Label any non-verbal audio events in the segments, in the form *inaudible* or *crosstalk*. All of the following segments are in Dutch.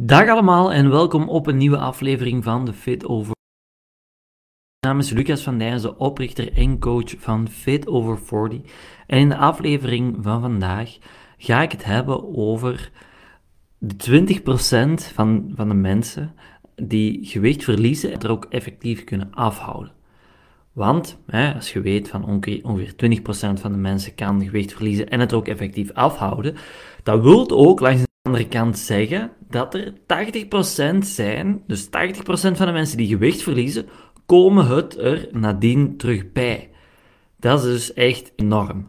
Dag allemaal en welkom op een nieuwe aflevering van de Fit Over. Mijn naam is Lucas van Dijzen, oprichter en coach van Fit Over 40. En in de aflevering van vandaag ga ik het hebben over de 20% van, van de mensen die gewicht verliezen en er ook effectief kunnen afhouden. Want hè, als je weet van ongeveer, ongeveer 20% van de mensen kan gewicht verliezen en het er ook effectief afhouden, dat wil ook langs andere kant zeggen dat er 80% zijn, dus 80% van de mensen die gewicht verliezen, komen het er nadien terug bij. Dat is dus echt enorm. 80%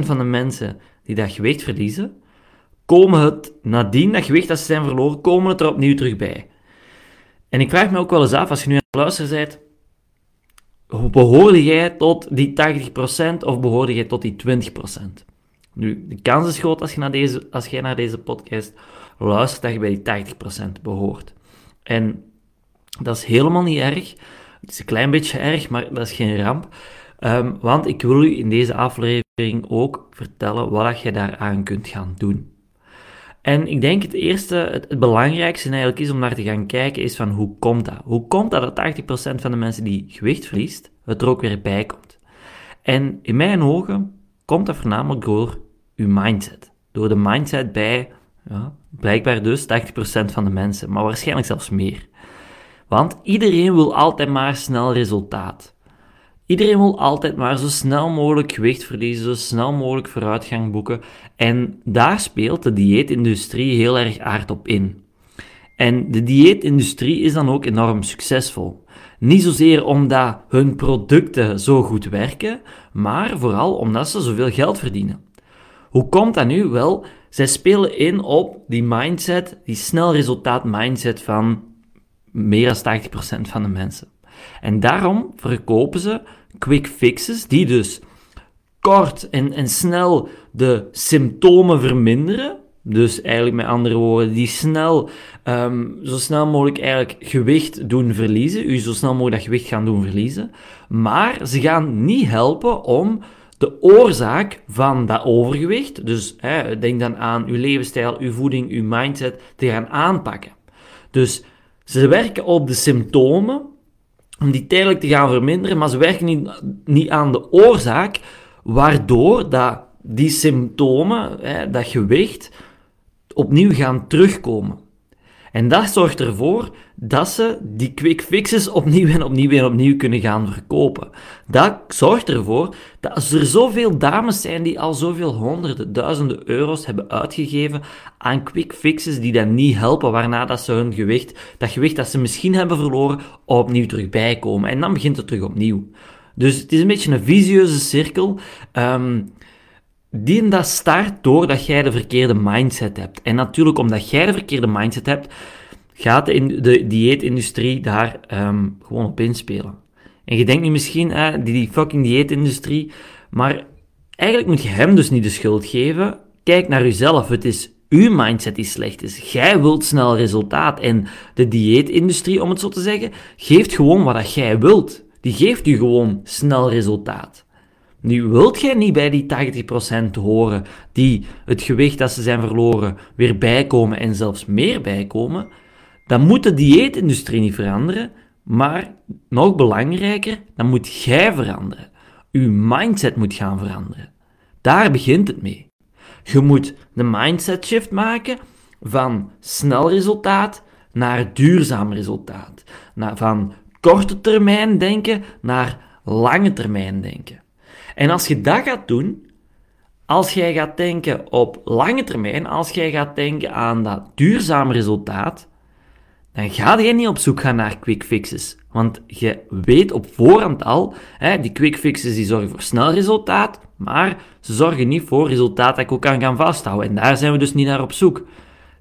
van de mensen die dat gewicht verliezen, komen het nadien dat gewicht dat ze zijn verloren, komen het er opnieuw terug bij. En ik vraag me ook wel eens af, als je nu aan het luisteren bent, behoorde jij tot die 80% of behoorde jij tot die 20%? Nu, de kans is groot als je naar deze, als jij naar deze podcast luistert dat je bij die 80% behoort. En dat is helemaal niet erg. Het is een klein beetje erg, maar dat is geen ramp. Ehm, want ik wil u in deze aflevering ook vertellen wat je daaraan kunt gaan doen. En ik denk het eerste, het, belangrijkste eigenlijk is om naar te gaan kijken, is van hoe komt dat? Hoe komt dat dat 80% van de mensen die gewicht verliest, het er ook weer bij komt? En in mijn ogen komt dat voornamelijk door uw mindset. Door de mindset bij, ja, blijkbaar dus 80% van de mensen, maar waarschijnlijk zelfs meer. Want iedereen wil altijd maar snel resultaat. Iedereen wil altijd maar zo snel mogelijk gewicht verliezen, zo snel mogelijk vooruitgang boeken. En daar speelt de dieetindustrie heel erg aard op in. En de dieetindustrie is dan ook enorm succesvol. Niet zozeer omdat hun producten zo goed werken, maar vooral omdat ze zoveel geld verdienen. Hoe komt dat nu? Wel, zij spelen in op die mindset, die snel resultaat mindset van meer dan 80% van de mensen. En daarom verkopen ze quick fixes, die dus kort en, en snel de symptomen verminderen. Dus eigenlijk met andere woorden, die snel, um, zo snel mogelijk eigenlijk gewicht doen verliezen. U zo snel mogelijk dat gewicht gaan doen verliezen. Maar ze gaan niet helpen om de oorzaak van dat overgewicht, dus hè, denk dan aan uw levensstijl, uw voeding, uw mindset, te gaan aanpakken. Dus ze werken op de symptomen om die tijdelijk te gaan verminderen, maar ze werken niet, niet aan de oorzaak waardoor dat die symptomen, hè, dat gewicht, opnieuw gaan terugkomen. En dat zorgt ervoor dat ze die quick fixes opnieuw en opnieuw en opnieuw kunnen gaan verkopen. Dat zorgt ervoor dat als er zoveel dames zijn die al zoveel honderden, duizenden euro's hebben uitgegeven aan quick fixes die dan niet helpen, waarna dat ze hun gewicht, dat gewicht dat ze misschien hebben verloren, opnieuw terug bijkomen. En dan begint het terug opnieuw. Dus het is een beetje een visieuze cirkel. Um, die dat start doordat jij de verkeerde mindset hebt. En natuurlijk, omdat jij de verkeerde mindset hebt, gaat de, de dieetindustrie daar um, gewoon op inspelen. En je denkt nu misschien, eh, die, die fucking dieetindustrie, maar eigenlijk moet je hem dus niet de schuld geven. Kijk naar jezelf. Het is uw mindset die slecht is. Jij wilt snel resultaat. En de dieetindustrie, om het zo te zeggen, geeft gewoon wat jij wilt. Die geeft u gewoon snel resultaat. Nu wilt jij niet bij die 80% horen die het gewicht dat ze zijn verloren weer bijkomen en zelfs meer bijkomen, dan moet de dieetindustrie niet veranderen, maar nog belangrijker, dan moet jij veranderen. Uw mindset moet gaan veranderen. Daar begint het mee. Je moet de mindset shift maken van snel resultaat naar duurzaam resultaat. van korte termijn denken naar lange termijn denken. En als je dat gaat doen, als jij gaat denken op lange termijn, als jij gaat denken aan dat duurzame resultaat, dan ga je niet op zoek gaan naar quick fixes. Want je weet op voorhand al, hè, die quick fixes die zorgen voor snel resultaat, maar ze zorgen niet voor resultaat dat ik ook kan gaan vasthouden. En daar zijn we dus niet naar op zoek.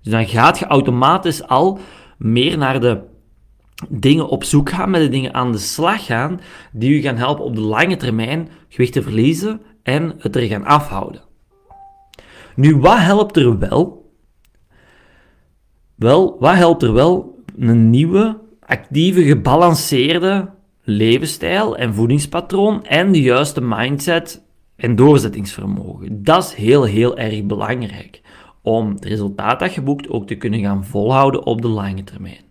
Dus dan gaat je automatisch al meer naar de dingen op zoek gaan, met de dingen aan de slag gaan, die u gaan helpen op de lange termijn gewicht te verliezen en het er gaan afhouden. Nu, wat helpt er wel? Wel, wat helpt er wel? Een nieuwe, actieve, gebalanceerde levensstijl en voedingspatroon en de juiste mindset en doorzettingsvermogen. Dat is heel, heel erg belangrijk. om het resultaat dat je ook te kunnen gaan volhouden op de lange termijn.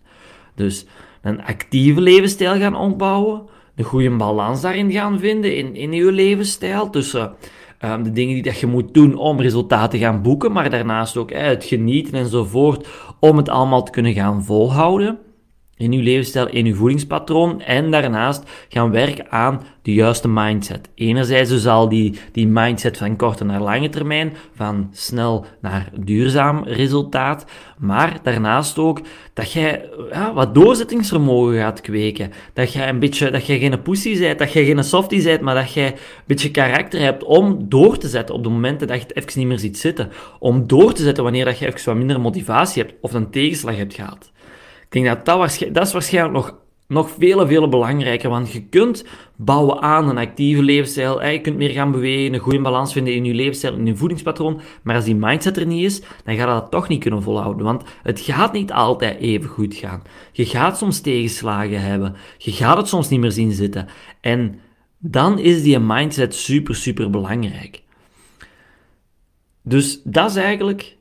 Dus een actieve levensstijl gaan opbouwen, een goede balans daarin gaan vinden in, in je levensstijl. Tussen um, de dingen die dat je moet doen om resultaten te gaan boeken, maar daarnaast ook het genieten enzovoort om het allemaal te kunnen gaan volhouden in uw levensstijl, in uw voedingspatroon en daarnaast gaan werken aan de juiste mindset. Enerzijds dus al die, die mindset van korte naar lange termijn, van snel naar duurzaam resultaat, maar daarnaast ook dat jij ja, wat doorzettingsvermogen gaat kweken. Dat jij een beetje, dat jij geen pussy bent, dat jij geen softie bent, maar dat jij een beetje karakter hebt om door te zetten op de momenten dat je het even niet meer ziet zitten. Om door te zetten wanneer dat je even wat minder motivatie hebt of een tegenslag hebt gehad. Ik denk dat dat, dat is waarschijnlijk nog, nog veel, veel belangrijker, want je kunt bouwen aan een actieve levensstijl, je kunt meer gaan bewegen, een goede balans vinden in je levensstijl, in je voedingspatroon, maar als die mindset er niet is, dan ga je dat toch niet kunnen volhouden, want het gaat niet altijd even goed gaan. Je gaat soms tegenslagen hebben, je gaat het soms niet meer zien zitten, en dan is die mindset super, super belangrijk. Dus dat is eigenlijk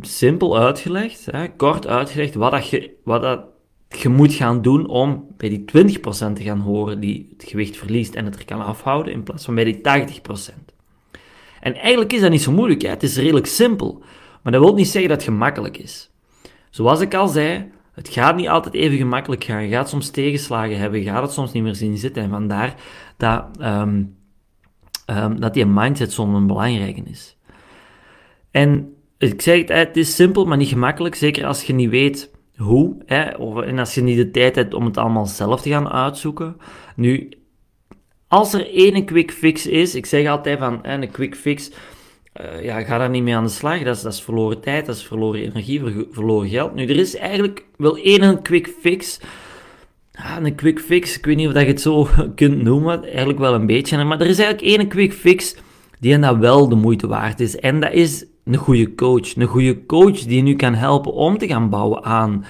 simpel uitgelegd, hè, kort uitgelegd, wat, dat je, wat dat je moet gaan doen om bij die 20% te gaan horen die het gewicht verliest en het er kan afhouden, in plaats van bij die 80%. En eigenlijk is dat niet zo moeilijk, hè. het is redelijk simpel, maar dat wil niet zeggen dat het gemakkelijk is. Zoals ik al zei, het gaat niet altijd even gemakkelijk gaan. Je gaat soms tegenslagen hebben, je gaat het soms niet meer zien zitten. En vandaar dat, um, um, dat die mindset zo'n belangrijke is. En ik zeg het, het is simpel, maar niet gemakkelijk. Zeker als je niet weet hoe. Hè, of, en als je niet de tijd hebt om het allemaal zelf te gaan uitzoeken. Nu, als er één quick fix is, ik zeg altijd van hè, een quick fix, uh, ja, ga daar niet mee aan de slag. Dat is, dat is verloren tijd, dat is verloren energie, verloren geld. Nu, er is eigenlijk wel één quick fix. Een quick fix, ik weet niet of je het zo *laughs* kunt noemen, eigenlijk wel een beetje. Maar er is eigenlijk één quick fix die dat wel de moeite waard is. En dat is een goede coach. Een goede coach die je nu kan helpen om te gaan bouwen aan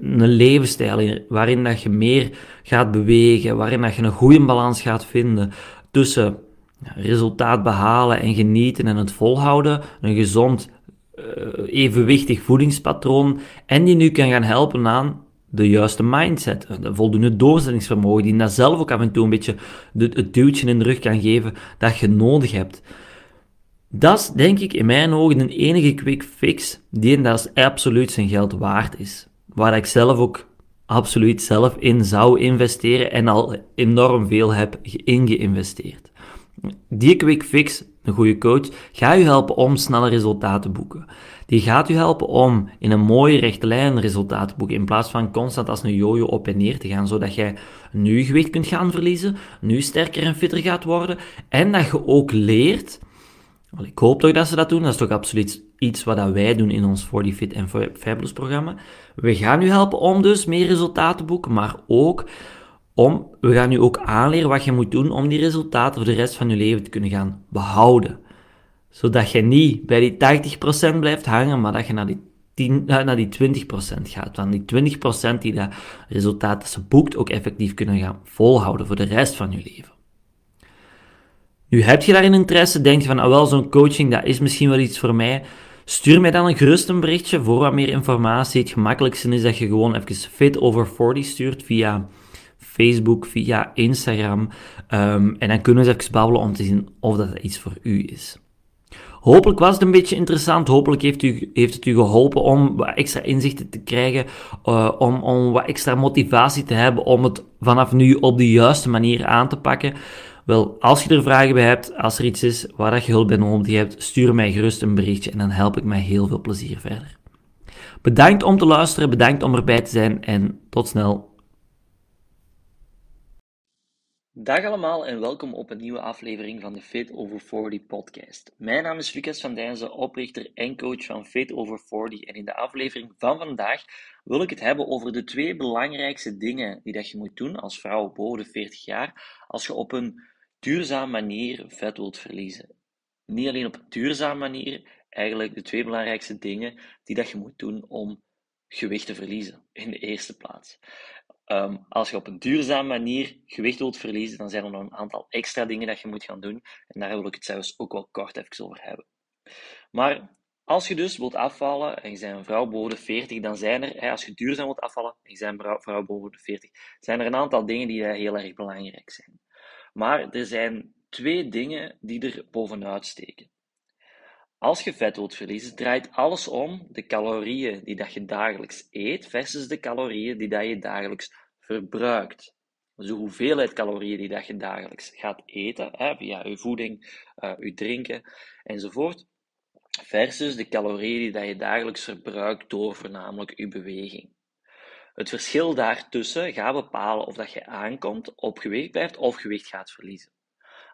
een levensstijl waarin dat je meer gaat bewegen, waarin dat je een goede balans gaat vinden tussen resultaat behalen en genieten en het volhouden, een gezond, uh, evenwichtig voedingspatroon en die nu kan gaan helpen aan de juiste mindset, de voldoende doorzettingsvermogen, die dat zelf ook af en toe een beetje het duwtje in de rug kan geven dat je nodig hebt. Dat is denk ik in mijn ogen een enige quick fix die dat absoluut zijn geld waard is. Waar ik zelf ook absoluut zelf in zou investeren en al enorm veel heb in geïnvesteerd. Die quick fix, een goede coach, gaat u helpen om snelle resultaten te boeken. Die gaat u helpen om in een mooie rechte lijn resultaten te boeken, in plaats van constant als een jojo op en neer te gaan, zodat jij nu gewicht kunt gaan verliezen, nu sterker en fitter gaat worden, en dat je ook leert ik hoop toch dat ze dat doen. Dat is toch absoluut iets wat wij doen in ons 40 Fit en Fabulous programma. We gaan u helpen om dus meer resultaten te boeken, maar ook om, we gaan u ook aanleren wat je moet doen om die resultaten voor de rest van je leven te kunnen gaan behouden. Zodat je niet bij die 80% blijft hangen, maar dat je naar die, 10, eh, naar die 20% gaat. Want die 20% die dat resultaat dat ze boekt ook effectief kunnen gaan volhouden voor de rest van je leven. Nu heb je daarin interesse, denk je van, ah wel, zo'n coaching, dat is misschien wel iets voor mij. Stuur mij dan een gerust een berichtje voor wat meer informatie. Het gemakkelijkste is dat je gewoon even Fit Over 40 stuurt via Facebook, via Instagram. Um, en dan kunnen we eens even babbelen om te zien of dat iets voor u is. Hopelijk was het een beetje interessant. Hopelijk heeft, u, heeft het u geholpen om wat extra inzichten te krijgen. Uh, om, om wat extra motivatie te hebben om het vanaf nu op de juiste manier aan te pakken. Wel, als je er vragen bij hebt, als er iets is waar je hulp bij nodig hebt, stuur mij gerust een berichtje en dan help ik mij heel veel plezier verder. Bedankt om te luisteren, bedankt om erbij te zijn en tot snel. Dag allemaal en welkom op een nieuwe aflevering van de Fit Over 40 podcast. Mijn naam is Lucas van Dijnzen, oprichter en coach van Fit Over 40 en in de aflevering van vandaag wil ik het hebben over de twee belangrijkste dingen die dat je moet doen als vrouw boven de 40 jaar als je op een duurzame manier vet wilt verliezen. Niet alleen op een duurzame manier, eigenlijk de twee belangrijkste dingen die dat je moet doen om gewicht te verliezen in de eerste plaats. Ehm, als je op een duurzame manier gewicht wilt verliezen, dan zijn er nog een aantal extra dingen dat je moet gaan doen. En daar wil ik het zelfs ook wel kort even over hebben. Maar Als je dus wilt afvallen en je bent een vrouw boven de 40, dan zijn er, als je duurzaam wilt afvallen en je bent een vrouw boven de 40, zijn er een aantal dingen die heel erg belangrijk zijn. Maar er zijn twee dingen die er bovenuit steken. Als je vet wilt verliezen, draait alles om de calorieën die dat je dagelijks eet versus de calorieën die dat je dagelijks verbruikt. Dus de hoeveelheid calorieën die dat je dagelijks gaat eten, hè, via je voeding, uh, je drinken enzovoort, versus de calorieën die dat je dagelijks verbruikt door voornamelijk je beweging. Het verschil daartussen gaat bepalen of dat je aankomt, op gewicht blijft of gewicht gaat verliezen.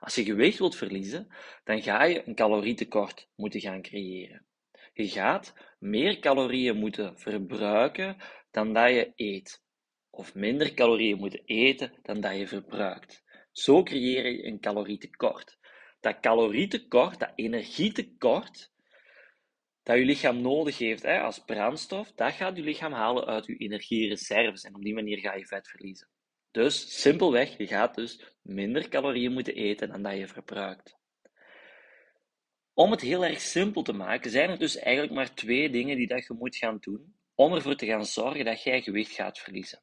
Als je gewicht wilt verliezen, dan ga je een calorietekort moeten gaan creëren. Je gaat meer calorieën moeten verbruiken dan dat je eet. Of minder calorieën moeten eten dan dat je verbruikt. Zo creëer je een calorietekort. Dat calorietekort, dat energietekort, dat je lichaam nodig heeft hè, als brandstof, dat gaat je lichaam halen uit je energiereserves. En op die manier ga je vet verliezen. Dus simpelweg, je gaat dus minder calorieën moeten eten dan dat je verbruikt. Om het heel erg simpel te maken, zijn er dus eigenlijk maar twee dingen die dat je moet gaan doen om ervoor te gaan zorgen dat jij gewicht gaat verliezen.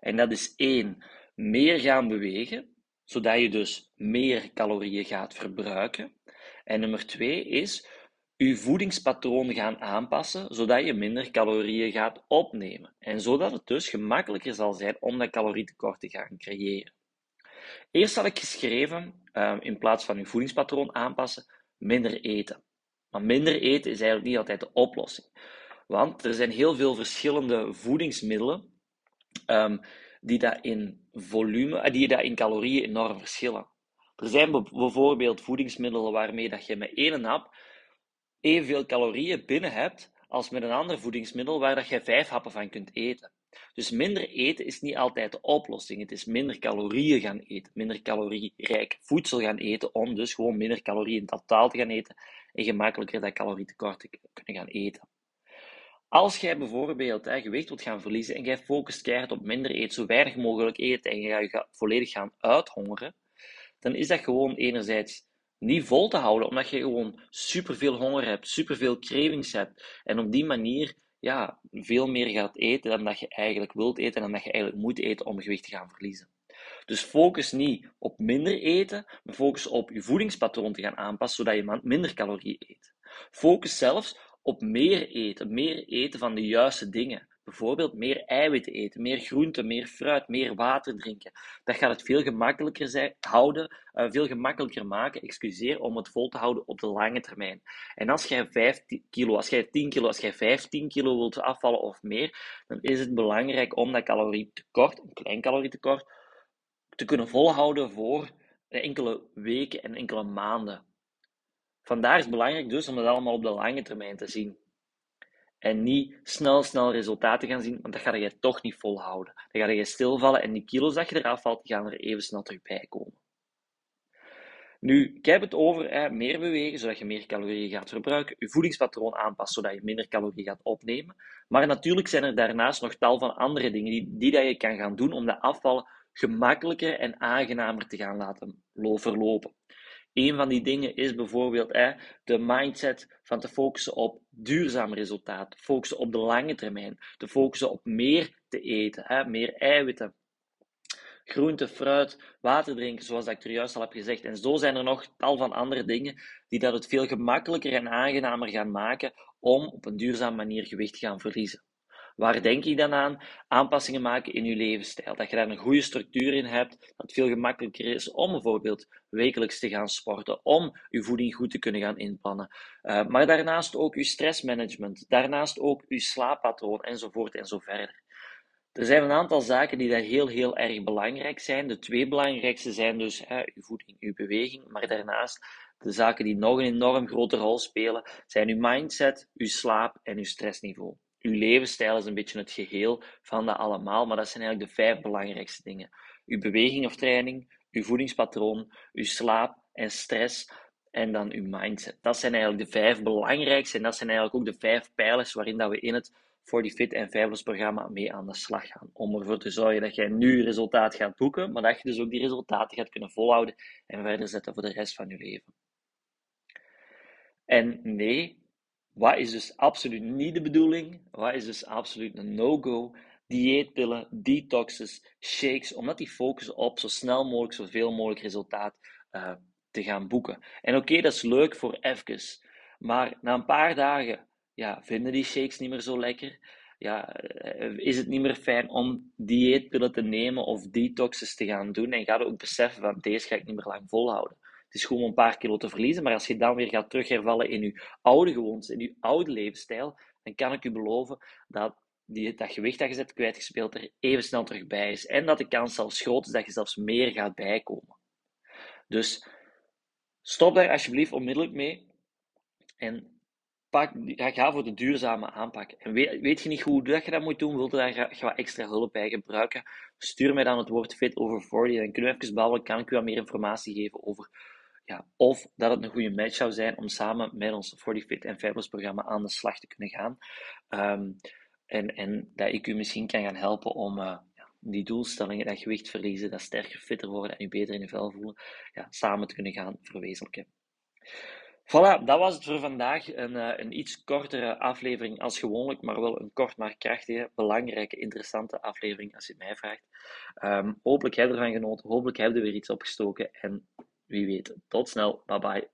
En dat is één, meer gaan bewegen, zodat je dus meer calorieën gaat verbruiken. En nummer twee is je voedingspatroon gaan aanpassen, zodat je minder calorieën gaat opnemen. En zodat het dus gemakkelijker zal zijn om dat calorietekort te gaan creëren. Eerst had ik geschreven, ehm, in plaats van je voedingspatroon aanpassen, minder eten. Maar minder eten is eigenlijk niet altijd de oplossing. Want er zijn heel veel verschillende voedingsmiddelen um, die dat in volume, eh, die dat in calorieën enorm verschillen. Er zijn bijvoorbeeld voedingsmiddelen waarmee dat je met één hap evenveel calorieën binnen hebt als met een ander voedingsmiddel waar dat je vijf happen van kunt eten. Dus minder eten is niet altijd de oplossing. Het is minder calorieën gaan eten, minder calorierijk voedsel gaan eten, om dus gewoon minder calorieën in totaal te gaan eten en gemakkelijker dat calorietekort te kunnen gaan eten. Als jij bijvoorbeeld hè, gewicht wilt gaan verliezen en jij focust keihard op minder eten, zo weinig mogelijk eten en je gaat volledig gaan uithongeren, dan is dat gewoon enerzijds niet vol te houden, omdat je gewoon superveel honger hebt, superveel cravings hebt en op die manier ja, veel meer gaat eten dan dat je eigenlijk wilt eten en dat je eigenlijk moet eten om gewicht te gaan verliezen. Dus focus niet op minder eten, maar focus op je voedingspatroon te gaan aanpassen, zodat je minder calorieën eet. Focus zelfs op meer eten, meer eten van de juiste dingen. Bijvoorbeeld meer eiwitten eten, meer groente, meer fruit, meer water drinken. Dat gaat het veel gemakkelijker zijn, houden, uh, veel gemakkelijker maken, excuseer, om het vol te houden op de lange termijn. En als jij 5 kilo, als jij 10 kilo, als jij 15 kilo wilt afvallen of meer, dan is het belangrijk om dat calorietekort, een klein calorietekort, te kunnen volhouden voor enkele weken en enkele maanden. Vandaar is het belangrijk dus om dat allemaal op de lange termijn te zien. En niet snel, snel resultaten gaan zien, want dat ga je toch niet volhouden. Dan ga je stilvallen en die kilo's dat je eraf valt, gaan er even snel terug bij komen. Nu, ik heb het over hè, meer bewegen, zodat je meer calorieën gaat verbruiken, je voedingspatroon aanpassen, zodat je minder calorieën gaat opnemen. Maar natuurlijk zijn er daarnaast nog tal van andere dingen die, die dat je kan gaan doen om de afvallen gemakkelijker en aangenamer te gaan laten verlopen. Een van die dingen is bijvoorbeeld hè, de mindset van te focussen op duurzaam resultaat, focussen op de lange termijn, te focussen op meer te eten, hè, meer eiwitten, groente, fruit, water drinken, zoals ik er juist al heb gezegd. En zo zijn er nog tal van andere dingen die dat het veel gemakkelijker en aangenamer gaan maken om op een duurzame manier gewicht te gaan verliezen. Waar denk je dan aan? Aanpassingen maken in je levensstijl. Dat je daar een goede structuur in hebt, dat het veel gemakkelijker is om bijvoorbeeld wekelijks te gaan sporten, om je voeding goed te kunnen gaan inplannen. Uh, maar daarnaast ook je stressmanagement, daarnaast ook je slaappatroon enzovoort en zo verder. Er zijn een aantal zaken die daar heel, heel erg belangrijk zijn. De twee belangrijkste zijn dus hè, je voeding, je beweging, maar daarnaast de zaken die nog een enorm grote rol spelen, zijn uw mindset, uw slaap en uw stressniveau uw levensstijl is een beetje het geheel van dat allemaal, maar dat zijn eigenlijk de vijf belangrijkste dingen. Uw beweging of training, uw voedingspatroon, uw slaap en stress en dan uw mindset. Dat zijn eigenlijk de vijf belangrijkste en dat zijn eigenlijk ook de vijf pijlers waarin dat we in het 40 Fit en Fabulous programma mee aan de slag gaan. Om ervoor te zorgen dat jij nu resultaat gaat boeken, maar dat je dus ook die resultaten gaat kunnen volhouden en verder zetten voor de rest van je leven. En nee, Wat is dus absoluut niet de bedoeling? Wat is dus absoluut een no-go? Dieetpillen, detoxes, shakes, omdat die focussen op zo snel mogelijk, zoveel mogelijk resultaat uh, te gaan boeken. En oké, dat is leuk voor even, maar na een paar dagen ja, vinden die shakes niet meer zo lekker. Ja, eh, is het niet meer fijn om dieetpillen te nemen of detoxes te gaan doen. En ga ook beseffen van deze ga ik niet meer lang volhouden. Het is gewoon om een paar kilo te verliezen, maar als je dan weer gaat terughervallen in je oude gewoontes, in je oude levensstijl, dan kan ik u beloven dat die, dat gewicht dat je zet kwijtgespeeld er even snel terug bij is. En dat de kans zelfs groot is dat je zelfs meer gaat bijkomen. Dus stop daar alsjeblieft onmiddellijk mee. En pak, ga voor de duurzame aanpak. En weet, je niet hoe dat je dat moet doen, wilt je daar wat extra hulp bij gebruiken, stuur mij dan het woord fit over 40. Dan kunnen we even babbelen, kan ik u wat meer informatie geven over of dat het een goede match zou zijn om samen met ons 40 Fit en Fabulous programma aan de slag te kunnen gaan. Um, en, en dat ik u misschien kan gaan helpen om uh, die doelstellingen, dat gewicht verliezen, dat sterker, fitter worden en u beter in uw vel voelen, ja, samen te kunnen gaan verwezenlijken. Voilà, dat was het voor vandaag. Een, uh, een iets kortere aflevering als gewoonlijk, maar wel een kort maar krachtige, belangrijke, interessante aflevering als je het mij vraagt. Um, hopelijk heb je ervan genoten, hopelijk heb je er weer iets opgestoken en wie weet, tot snel, bye bye.